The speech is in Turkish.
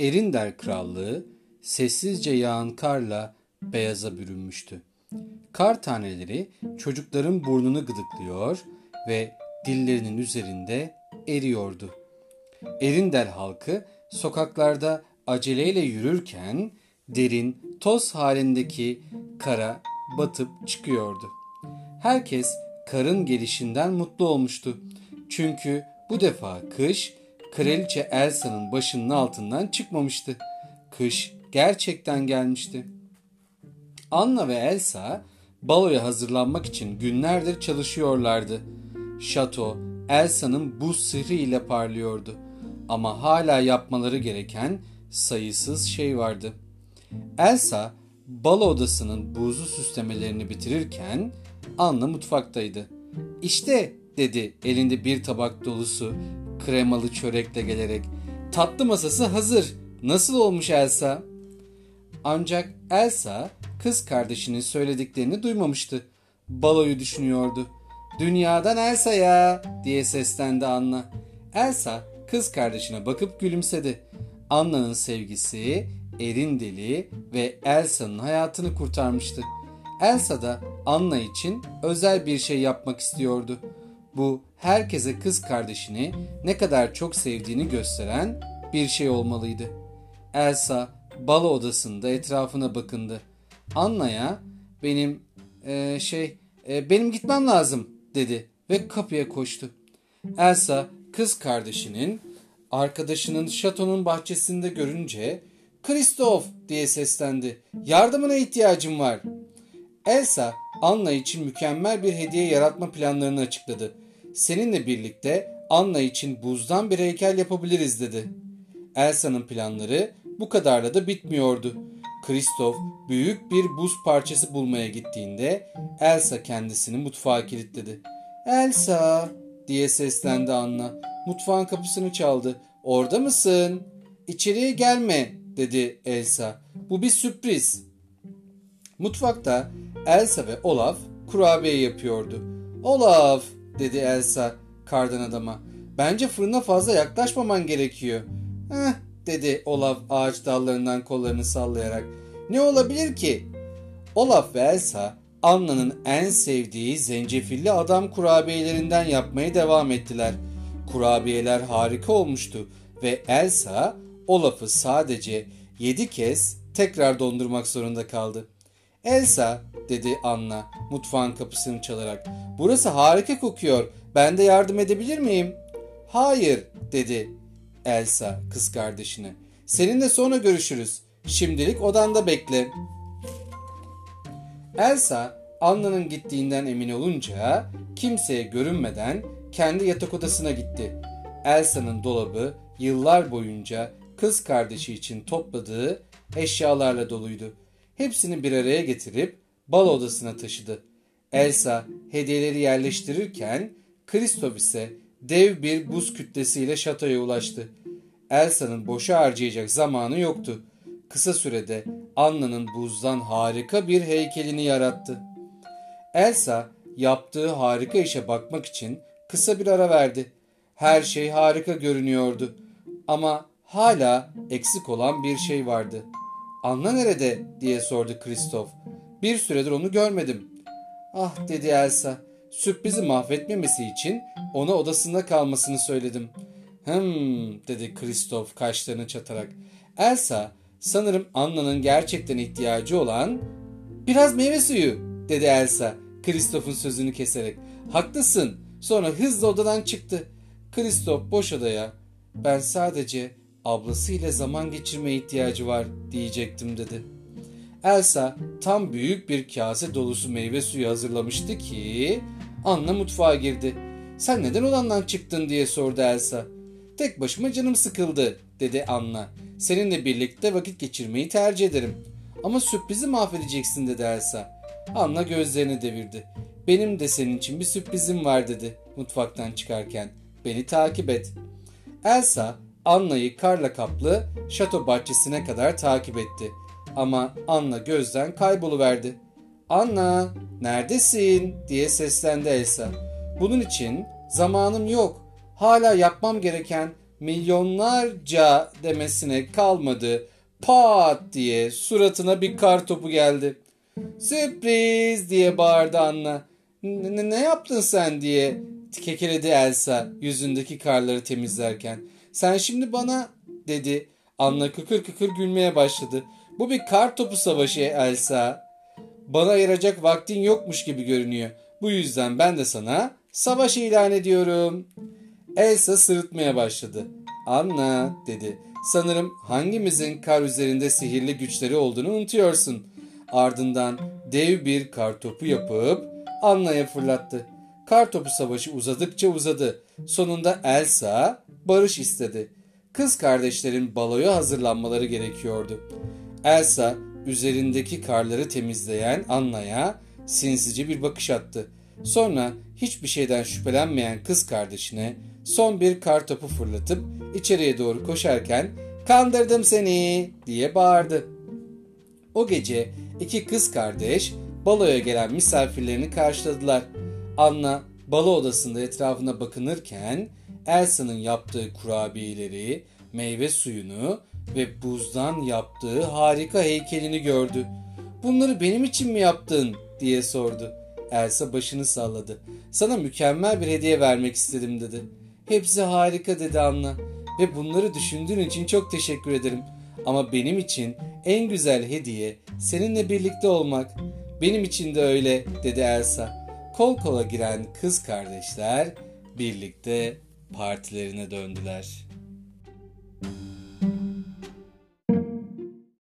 Erinder Krallığı sessizce yağan karla beyaza bürünmüştü. Kar taneleri çocukların burnunu gıdıklıyor ve dillerinin üzerinde eriyordu. Erinder halkı sokaklarda aceleyle yürürken derin toz halindeki kara batıp çıkıyordu. Herkes karın gelişinden mutlu olmuştu. Çünkü bu defa kış Kraliçe Elsa'nın başının altından çıkmamıştı. Kış gerçekten gelmişti. Anna ve Elsa baloya hazırlanmak için günlerdir çalışıyorlardı. Şato Elsa'nın buz sihri ile parlıyordu. Ama hala yapmaları gereken sayısız şey vardı. Elsa balo odasının buzlu süslemelerini bitirirken Anna mutfaktaydı. İşte dedi elinde bir tabak dolusu kremalı çörekle gelerek. Tatlı masası hazır. Nasıl olmuş Elsa? Ancak Elsa kız kardeşinin söylediklerini duymamıştı. Baloyu düşünüyordu. Dünyadan Elsa ya diye seslendi Anna. Elsa kız kardeşine bakıp gülümsedi. Anna'nın sevgisi Erindeli ve Elsa'nın hayatını kurtarmıştı. Elsa da Anna için özel bir şey yapmak istiyordu. Bu herkese kız kardeşini ne kadar çok sevdiğini gösteren bir şey olmalıydı. Elsa balo odasında etrafına bakındı. Anna'ya benim e, şey e, benim gitmem lazım dedi ve kapıya koştu. Elsa kız kardeşinin arkadaşının şatonun bahçesinde görünce Kristof diye seslendi. Yardımına ihtiyacım var. Elsa Anna için mükemmel bir hediye yaratma planlarını açıkladı. Seninle birlikte Anna için buzdan bir heykel yapabiliriz dedi. Elsa'nın planları bu kadarla da bitmiyordu. Kristof büyük bir buz parçası bulmaya gittiğinde Elsa kendisini mutfağa kilitledi. Elsa diye seslendi Anna. Mutfağın kapısını çaldı. Orada mısın? İçeriye gelme dedi Elsa. Bu bir sürpriz. Mutfakta Elsa ve Olaf kurabiye yapıyordu. Olaf dedi Elsa kardan adama. Bence fırına fazla yaklaşmaman gerekiyor. Heh dedi Olaf ağaç dallarından kollarını sallayarak. Ne olabilir ki? Olaf ve Elsa Anna'nın en sevdiği zencefilli adam kurabiyelerinden yapmaya devam ettiler. Kurabiyeler harika olmuştu ve Elsa Olaf'ı sadece yedi kez tekrar dondurmak zorunda kaldı. Elsa dedi Anna mutfağın kapısını çalarak. Burası harika kokuyor. Ben de yardım edebilir miyim? Hayır dedi Elsa kız kardeşine. Seninle sonra görüşürüz. Şimdilik odanda bekle. Elsa Anna'nın gittiğinden emin olunca kimseye görünmeden kendi yatak odasına gitti. Elsa'nın dolabı yıllar boyunca kız kardeşi için topladığı eşyalarla doluydu. Hepsini bir araya getirip bal odasına taşıdı. Elsa hediyeleri yerleştirirken Kristof ise dev bir buz kütlesiyle şatoya ulaştı. Elsa'nın boşa harcayacak zamanı yoktu. Kısa sürede Anna'nın buzdan harika bir heykelini yarattı. Elsa yaptığı harika işe bakmak için kısa bir ara verdi. Her şey harika görünüyordu. Ama hala eksik olan bir şey vardı. Anna nerede diye sordu Kristof. Bir süredir onu görmedim. Ah dedi Elsa. Sürprizi mahvetmemesi için ona odasında kalmasını söyledim. Hım dedi Kristof kaşlarını çatarak. Elsa sanırım Anna'nın gerçekten ihtiyacı olan biraz meyve suyu dedi Elsa Kristof'un sözünü keserek. Haklısın. Sonra hızla odadan çıktı. Kristof boş odaya. Ben sadece ablasıyla zaman geçirmeye ihtiyacı var diyecektim dedi. Elsa tam büyük bir kase dolusu meyve suyu hazırlamıştı ki Anna mutfağa girdi. Sen neden odandan çıktın diye sordu Elsa. Tek başıma canım sıkıldı dedi Anna. Seninle birlikte vakit geçirmeyi tercih ederim. Ama sürprizi mahvedeceksin dedi Elsa. Anna gözlerini devirdi. Benim de senin için bir sürprizim var dedi mutfaktan çıkarken. Beni takip et. Elsa Anna'yı karla kaplı şato bahçesine kadar takip etti. Ama Anna gözden kayboluverdi. Anna neredesin diye seslendi Elsa. Bunun için zamanım yok. Hala yapmam gereken milyonlarca demesine kalmadı. Pat diye suratına bir kar topu geldi. Sürpriz diye bağırdı Anna. Ne, ne yaptın sen diye kekeledi Elsa yüzündeki karları temizlerken. Sen şimdi bana dedi. Anna kıkır kıkır gülmeye başladı. Bu bir kar topu savaşı Elsa. Bana ayıracak vaktin yokmuş gibi görünüyor. Bu yüzden ben de sana savaş ilan ediyorum. Elsa sırıtmaya başladı. Anna dedi. Sanırım hangimizin kar üzerinde sihirli güçleri olduğunu unutuyorsun. Ardından dev bir kar topu yapıp Anna'ya fırlattı. Kar topu savaşı uzadıkça uzadı. Sonunda Elsa barış istedi. Kız kardeşlerin baloya hazırlanmaları gerekiyordu. Elsa üzerindeki karları temizleyen Anna'ya sinsice bir bakış attı. Sonra hiçbir şeyden şüphelenmeyen kız kardeşine son bir kar topu fırlatıp içeriye doğru koşarken "Kandırdım seni!" diye bağırdı. O gece iki kız kardeş baloya gelen misafirlerini karşıladılar. Anna balo odasında etrafına bakınırken Elsa'nın yaptığı kurabiyeleri, meyve suyunu ve buzdan yaptığı harika heykelini gördü. Bunları benim için mi yaptın diye sordu. Elsa başını salladı. Sana mükemmel bir hediye vermek istedim dedi. Hepsi harika dedi Anna. Ve bunları düşündüğün için çok teşekkür ederim. Ama benim için en güzel hediye seninle birlikte olmak. Benim için de öyle dedi Elsa. Kol kola giren kız kardeşler birlikte partilerine döndüler.